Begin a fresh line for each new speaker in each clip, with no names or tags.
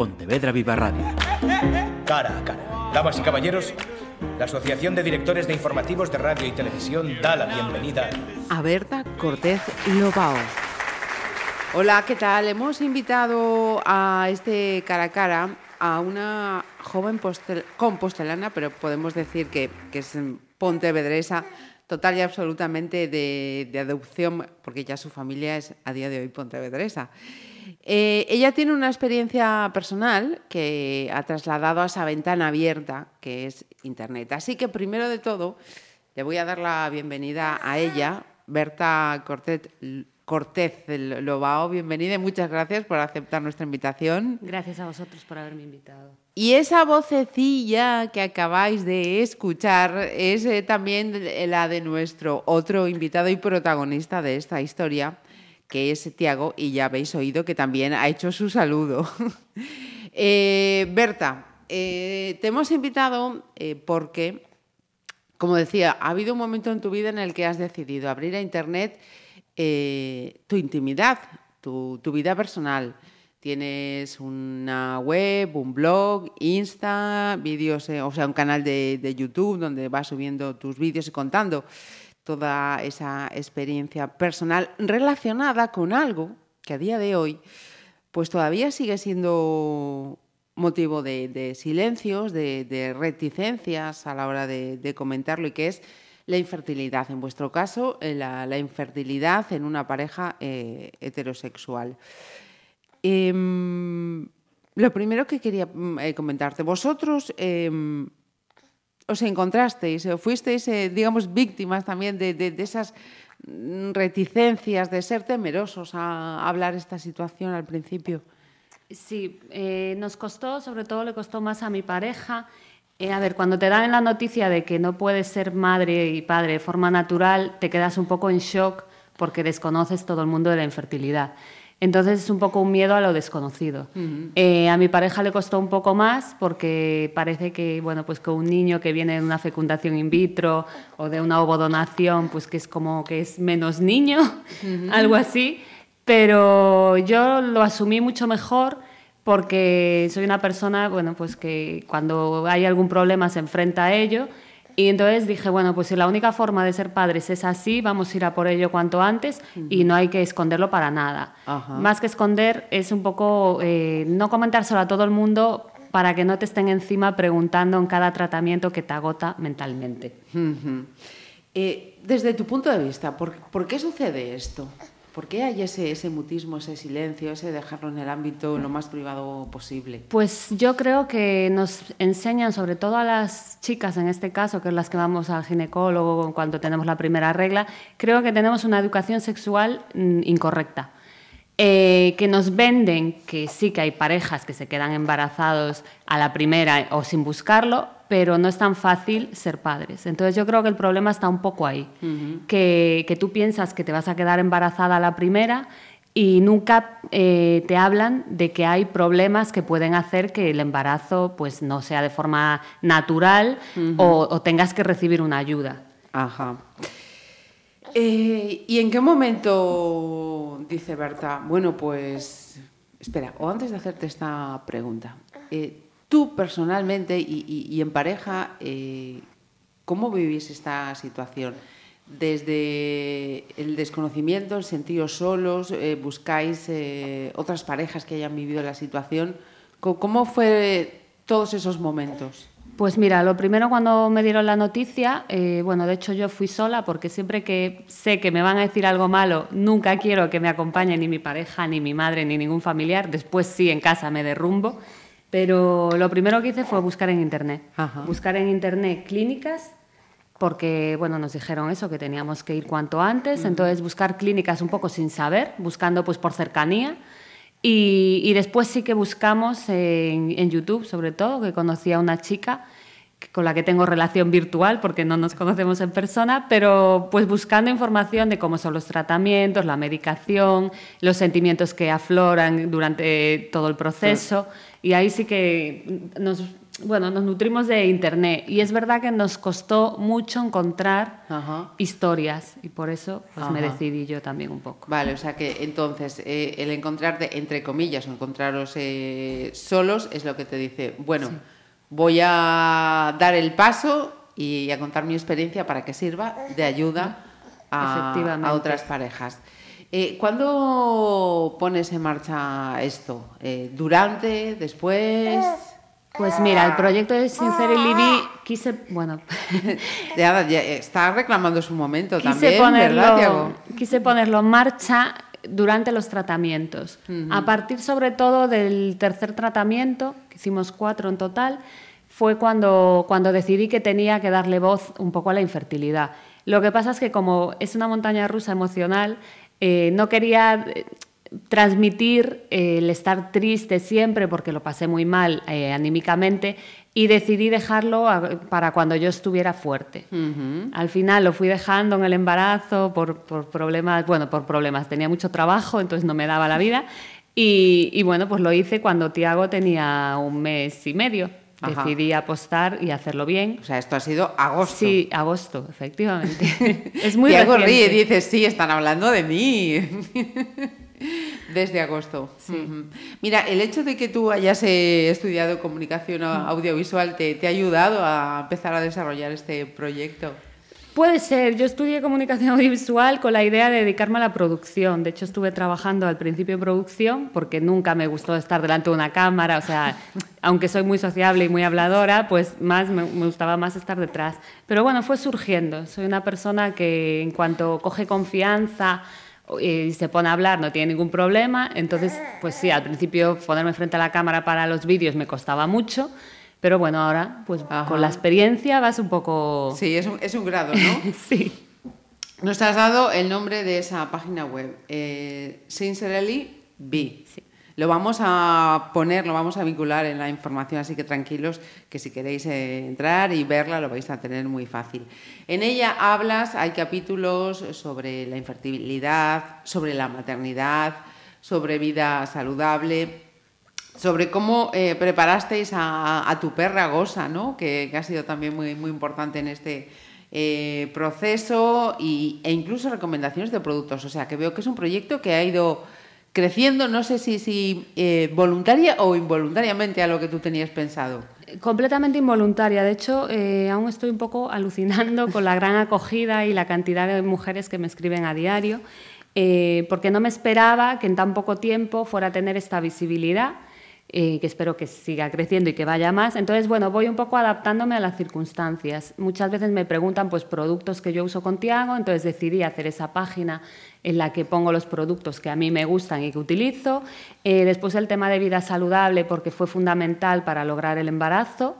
Pontevedra Viva Radio.
Cara a cara. Damas y caballeros, la Asociación de Directores de Informativos de Radio y Televisión da la bienvenida
a Berta Cortés Lobao. Hola, ¿qué tal? Hemos invitado a este cara a cara a una joven compostelana, pero podemos decir que, que es pontevedresa, total y absolutamente de, de, adopción, porque ya su familia es a día de hoy pontevedresa. Eh, ella tiene una experiencia personal que ha trasladado a esa ventana abierta que es Internet. Así que primero de todo le voy a dar la bienvenida a ella, Berta Cortés, Cortés Lobao. Bienvenida y muchas gracias por aceptar nuestra invitación.
Gracias a vosotros por haberme invitado.
Y esa vocecilla que acabáis de escuchar es eh, también la de nuestro otro invitado y protagonista de esta historia, que es Tiago, y ya habéis oído que también ha hecho su saludo. Eh, Berta, eh, te hemos invitado eh, porque, como decía, ha habido un momento en tu vida en el que has decidido abrir a Internet tu intimidad, tu, vida personal. Tienes una web, un blog, Insta, vídeos, o sea, un canal de, de YouTube donde vas subiendo tus vídeos y contando toda esa experiencia personal relacionada con algo que a día de hoy pues todavía sigue siendo motivo de, silencios, de, reticencias a la hora de, comentarlo y que es la infertilidad. En vuestro caso, eh, la, infertilidad en una pareja eh, heterosexual. Em, lo primero que quería mm, eh, comentarte, vosotros em, os encontrasteis, o fuisteis, eh, digamos, víctimas también de, de, esas reticencias, de ser temerosos a hablar esta situación al principio?
Sí, eh, nos costó, sobre todo le costó más a mi pareja. Eh, a ver, cuando te dan la noticia de que no puedes ser madre y padre de forma natural, te quedas un poco en shock porque desconoces todo el mundo de la infertilidad. Entonces es un poco un miedo a lo desconocido. Eh, a mi pareja le costó un poco más porque parece que, bueno, pues con un niño que viene de una fecundación in vitro o de una ovodonación, pues que es como que es menos niño, algo así. Pero yo lo asumí mucho mejor porque soy una persona, bueno, pues que cuando hay algún problema se enfrenta a ello y entonces dije, bueno, pues si la única forma de ser padres es así, vamos a ir a por ello cuanto antes y no hay que esconderlo para nada. Más que esconder es un poco eh, no comentárselo a todo el mundo para que no te estén encima preguntando en cada tratamiento que te agota mentalmente.
Eh, desde tu punto de vista, ¿por qué sucede esto? ¿Por qué hay ese, mutismo, ese silencio, ese dejarlo en el ámbito lo más privado posible?
Pues yo creo que nos enseñan, sobre todo a las chicas en este caso, que es las que vamos al ginecólogo cuando tenemos la primera regla, creo que tenemos una educación sexual mm, incorrecta. Eh, que nos venden que sí que hay parejas que se quedan embarazados a la primera o sin buscarlo, pero no es tan fácil ser padres. Entonces yo creo que el problema está un poco ahí, que, que, tú piensas que te vas a quedar embarazada la primera y nunca eh, te hablan de que hay problemas que pueden hacer que el embarazo pues no sea de forma natural o, o tengas que recibir una ayuda.
Ajá. Eh, ¿Y en qué momento dice Berta? Bueno, pues espera, o antes de hacerte esta pregunta, eh, tú personalmente y, en pareja, eh, ¿cómo vivís esta situación? Desde el desconocimiento, el sentiros solos, buscáis otras parejas que hayan vivido la situación. ¿Cómo fue todos esos momentos?
Pues mira, lo primero cuando me dieron la noticia, eh, bueno, de hecho yo fui sola porque siempre que sé que me van a decir algo malo, nunca quiero que me acompañe ni mi pareja, ni mi madre, ni ningún familiar. Después sí, en casa me derrumbo. Pero lo primero que hice fue buscar en Internet. Buscar en Internet clínicas, porque, bueno, nos dijeron eso, que teníamos que ir cuanto antes. Entonces, buscar clínicas un poco sin saber, buscando pues por cercanía. Y, después sí que buscamos en, YouTube, sobre todo, que conocí a una chica con la que tengo relación virtual porque no nos conocemos en persona, pero pues buscando información de cómo son los tratamientos, la medicación, los sentimientos que afloran durante todo el proceso. Y ahí sí que nos bueno, nos nutrimos de Internet y es verdad que nos costó mucho encontrar
Ajá.
historias y por eso pues, me decidí yo también un poco.
Vale, o sea que entonces eh, el encontrarte, entre comillas, o encontraros eh, solos es lo que te dice, bueno, voy a dar el paso y a contar mi experiencia para que sirva de ayuda a, otras parejas. Eh, ¿Cuándo pones en marcha esto? Eh, ¿Durante? ¿Después?
Pues mira, el proyecto de Sincere Libby quise, bueno,
Ya, ya está reclamando su momento
quise
también,
ponerlo,
¿verdad, Tiago?
quise ponerlo en marcha durante los tratamientos. A partir sobre todo del tercer tratamiento, que hicimos cuatro en total, fue cuando, cuando decidí que tenía que darle voz un poco a la infertilidad. Lo que pasa es que como es una montaña rusa emocional, eh, no quería transmitir eh, el estar triste siempre porque lo pasé muy mal eh, anímicamente y decidí dejarlo a- para cuando yo estuviera fuerte. Al final lo fui dejando en el embarazo por, por problemas, bueno, por problemas, tenía mucho trabajo, entonces no me daba la vida. Y, y bueno, pues lo hice cuando Tiago tenía un mes y medio.
Ajá.
Decidí apostar y hacerlo bien.
O sea, esto ha sido agosto.
Sí, agosto, efectivamente. es muy
Tiago ríe y dice, sí, están hablando de mí. Desde agosto. Mira, el hecho de que tú hayas eh, estudiado comunicación a- audiovisual te, te ha ayudado a empezar a desarrollar este proyecto.
Puede ser. Yo estudié comunicación audiovisual con la idea de dedicarme a la producción. De hecho, estuve trabajando al principio en producción porque nunca me gustó estar delante de una cámara. O sea, aunque soy muy sociable y muy habladora, pues más me, me gustaba más estar detrás. Pero bueno, fue surgiendo. Soy una persona que en cuanto coge confianza y se pone a hablar no tiene ningún problema. Entonces, pues sí, al principio ponerme frente a la cámara para los vídeos me costaba mucho. Pero bueno, ahora, pues
Ajá.
con la experiencia vas un poco...
Sí, es un, es un grado, ¿no?
sí.
Nos has dado el nombre de esa página web, eh, Sincerely Be.
Sí.
Lo vamos a poner, lo vamos a vincular en la información, así que tranquilos, que si queréis eh, entrar y verla lo vais a tener muy fácil. En ella hablas, hay capítulos sobre la infertilidad, sobre la maternidad, sobre vida saludable, sobre cómo eh, preparasteis a, tu perra Gosa, ¿no? que, que ha sido también muy, muy importante en este eh, proceso y, e incluso recomendaciones de productos. O sea, que veo que es un proyecto que ha ido creciendo, no sé si, eh, voluntaria o involuntariamente a lo que tú tenías pensado.
Completamente involuntaria. De hecho, eh, aún estoy un poco alucinando con la gran acogida y la cantidad de mujeres que me escriben a diario, eh, porque no me esperaba que en tan poco tiempo fuera a tener esta visibilidad. Eh, que espero que siga creciendo y que vaya más. Entonces, bueno, voy un poco adaptándome a las circunstancias. Muchas veces me preguntan pues productos que yo uso con Tiago, entonces decidí hacer esa página en la que pongo los productos que a mí me gustan y que utilizo. Eh, después el tema de vida saludable porque fue fundamental para lograr el embarazo.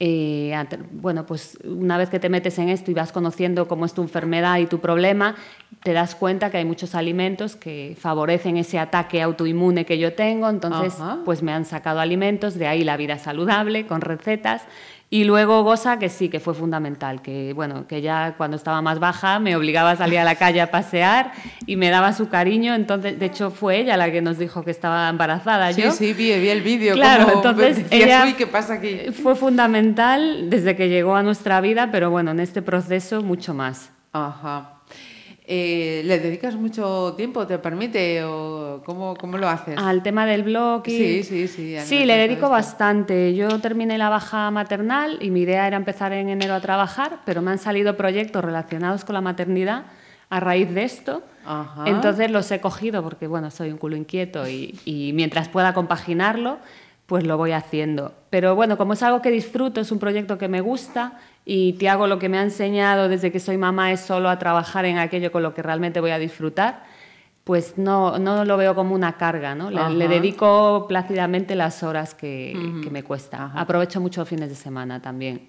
Eh, bueno, pues una vez que te metes en esto y vas conociendo cómo es tu enfermedad y tu problema, te das cuenta que hay muchos alimentos que favorecen ese ataque autoinmune que yo tengo, entonces
Ajá.
pues me han sacado alimentos, de ahí la vida saludable con recetas y luego Gosa que sí que fue fundamental, que bueno, que ya cuando estaba más baja me obligaba a salir a la calle a pasear y me daba su cariño, entonces de hecho fue ella la que nos dijo que estaba embarazada
Sí,
yo.
sí, vi, vi el vídeo.
Claro,
como
entonces
decías,
ella-
"Uy, ¿qué pasa aquí?
Fue fundamental desde que llegó a nuestra vida, pero bueno, en este proceso mucho más.
Ajá. Eh, ¿Le dedicas mucho tiempo? ¿Te permite? ¿O cómo, cómo lo haces?
Al tema del blog y...
Sí, sí, sí,
Sí, le dedico bastante. Yo terminé la baja maternal y mi idea era empezar en enero a trabajar, pero me han salido proyectos relacionados con la maternidad a raíz de esto.
Ajá.
Entonces los he cogido porque, bueno, soy un culo inquieto y, y mientras pueda compaginarlo, pues lo voy haciendo. Pero bueno, como es algo que disfruto, es un proyecto que me gusta y Tiago lo que me ha enseñado desde que soy mamá es solo a trabajar en aquello con lo que realmente voy a disfrutar, pues no, no lo veo como una carga, ¿no? Le, le
Ajá.
dedico plácidamente las horas que, que me cuesta. Aprovecho mucho los fines de semana también.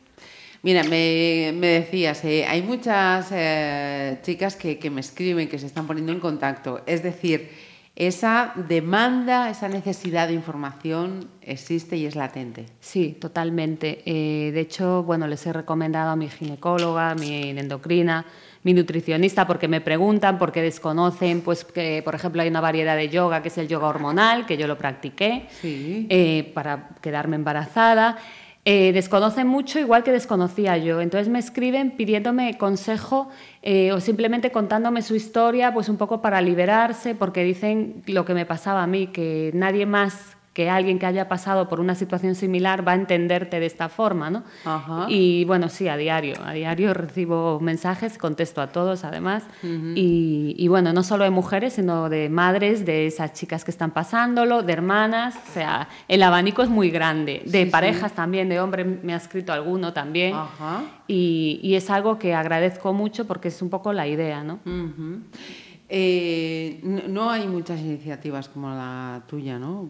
Mira, me, me decías, eh, hay muchas eh, chicas que, que me escriben, que se están poniendo en contacto. Es decir, esa demanda, esa necesidad de información existe y es latente.
Sí, totalmente. Eh, de hecho, bueno, les he recomendado a mi ginecóloga, a mi endocrina, mi nutricionista, porque me preguntan, porque desconocen, pues que, por ejemplo, hay una variedad de yoga que es el yoga hormonal, que yo lo practiqué
Sí.
eh, para quedarme embarazada. Eh, desconocen mucho igual que desconocía yo. Entonces me escriben pidiéndome consejo eh, o simplemente contándome su historia, pues un poco para liberarse, porque dicen lo que me pasaba a mí, que nadie más que alguien que haya pasado por una situación similar va a entenderte de esta forma, ¿no? Y bueno, sí, a diario, a diario recibo mensajes, contesto a todos además, y, bueno, no solo de mujeres, sino de madres, de esas chicas que están pasándolo, de hermanas, o sea, el abanico es muy grande, de parejas también, de hombres, me ha escrito alguno también, y, es algo que agradezco mucho porque es un poco la idea, ¿no?
Eh, no, hay muchas iniciativas como la tuya, ¿no?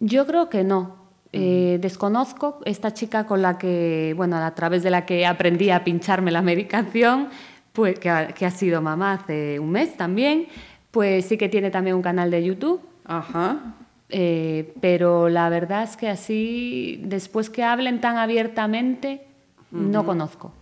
Yo creo que no. Eh, desconozco esta chica con la que, bueno, a través de la que aprendí a pincharme la medicación, pues que ha, sido mamá hace un mes también, pues sí que tiene también un canal de YouTube.
Ajá.
Eh, pero la verdad es que así, después que hablen tan abiertamente, no conozco.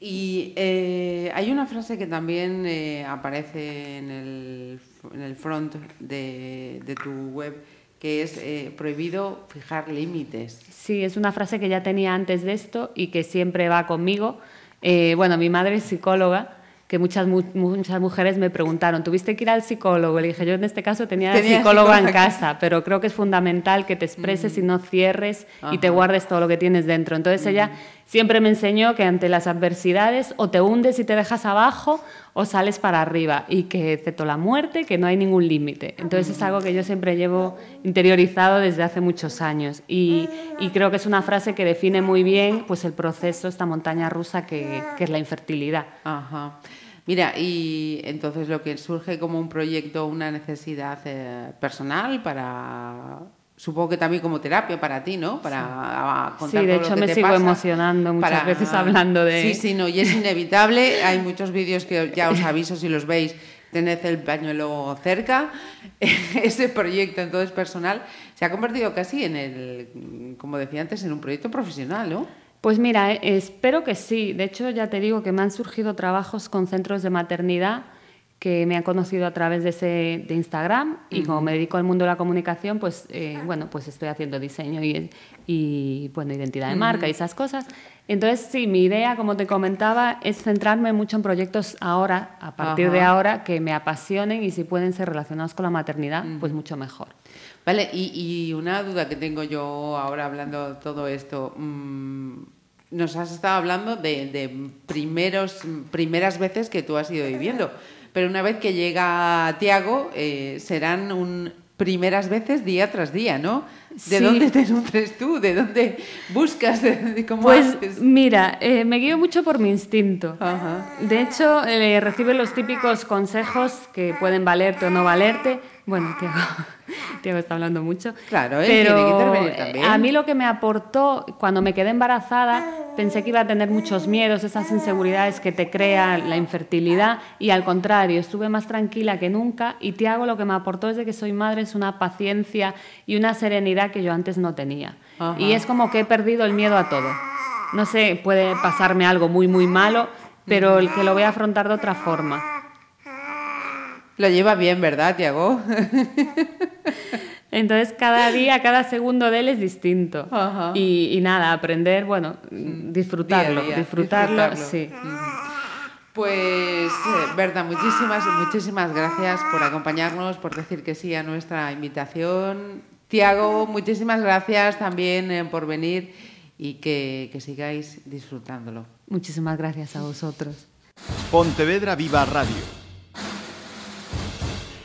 Y eh, hay una frase que también aparece en el, en el front de, de tu web que es eh, prohibido fijar límites.
Sí, es una frase que ya tenía antes de esto y que siempre va conmigo. Eh, bueno, mi madre es psicóloga que muchas, muchas mujeres me preguntaron, ¿tuviste que ir al psicólogo? Le dije, yo en este caso tenía, tenía psicóloga en casa, pero creo que es fundamental que te expreses y no cierres y te guardes todo lo que tienes dentro. Entonces ella siempre me enseñó que ante las adversidades o te hundes y te dejas abajo o sales para arriba y que excepto la muerte, que no hay ningún límite. Entonces es algo que yo siempre llevo interiorizado desde hace muchos años y, creo que es una frase que define muy bien pues, el proceso, esta montaña rusa que, es la infertilidad.
Ajá. Mira, y entonces lo que surge como un proyecto, una necesidad eh, personal para supongo que también como terapia para ti, ¿no? Para
contar Sí, de hecho me sigo emocionando muchas veces hablando de...
Sí, sí, no, y es inevitable. Hay muchos vídeos que ya os aviso si los veis, tened el pañuelo cerca. Ese proyecto entonces personal se ha convertido casi en el, como decía antes, en un proyecto profesional, ¿no?
Pues mira, eh, espero que sí. De hecho, ya te digo que me han surgido trabajos con centros de maternidad que me han conocido a través de, ese, de Instagram y como me dedico al mundo de la comunicación, pues, eh, bueno, pues estoy haciendo diseño y, y bueno, identidad de marca y esas cosas. Entonces, sí, mi idea, como te comentaba, es centrarme mucho en proyectos ahora, a partir de ahora, que me apasionen y si pueden ser relacionados con la maternidad, pues mucho mejor.
Vale, y, y, una duda que tengo yo ahora hablando todo esto. Mmm, nos has estado hablando de, de, primeros, primeras veces que tú has ido viviendo, pero una vez que llega Tiago, eh, serán un primeras veces día tras día, ¿no? ¿De dónde te nutres tú? ¿De dónde buscas? ¿De, cómo
pues mira, eh, me guío mucho por mi instinto. De hecho, eh, recibe los típicos consejos que pueden valerte o no valerte. Bueno, Tiago, Tiago está hablando mucho.
Claro, él tiene que intervenir también.
A mí lo que me aportó cuando me quedé embarazada, pensé que iba a tener muchos miedos, esas inseguridades que te crea la infertilidad y al contrario, estuve más tranquila que nunca y Tiago lo que me aportó desde que soy madre es una paciencia y una serenidad que yo antes no tenía. Y es como que he perdido el miedo a todo. No sé, puede pasarme algo muy, muy malo, pero el que lo voy a afrontar de otra forma.
Lo lleva bien, ¿verdad, Tiago?
Entonces, cada día, cada segundo de él es distinto. Y, nada, aprender, bueno, disfrutarlo, disfrutarlo, sí.
Pues, eh, Berta, muchísimas, muchísimas gracias por acompañarnos, por decir que sí a nuestra invitación. Tiago, muchísimas gracias también eh, por venir y que, que sigáis disfrutándolo.
Muchísimas gracias a vosotros.
Pontevedra Viva Radio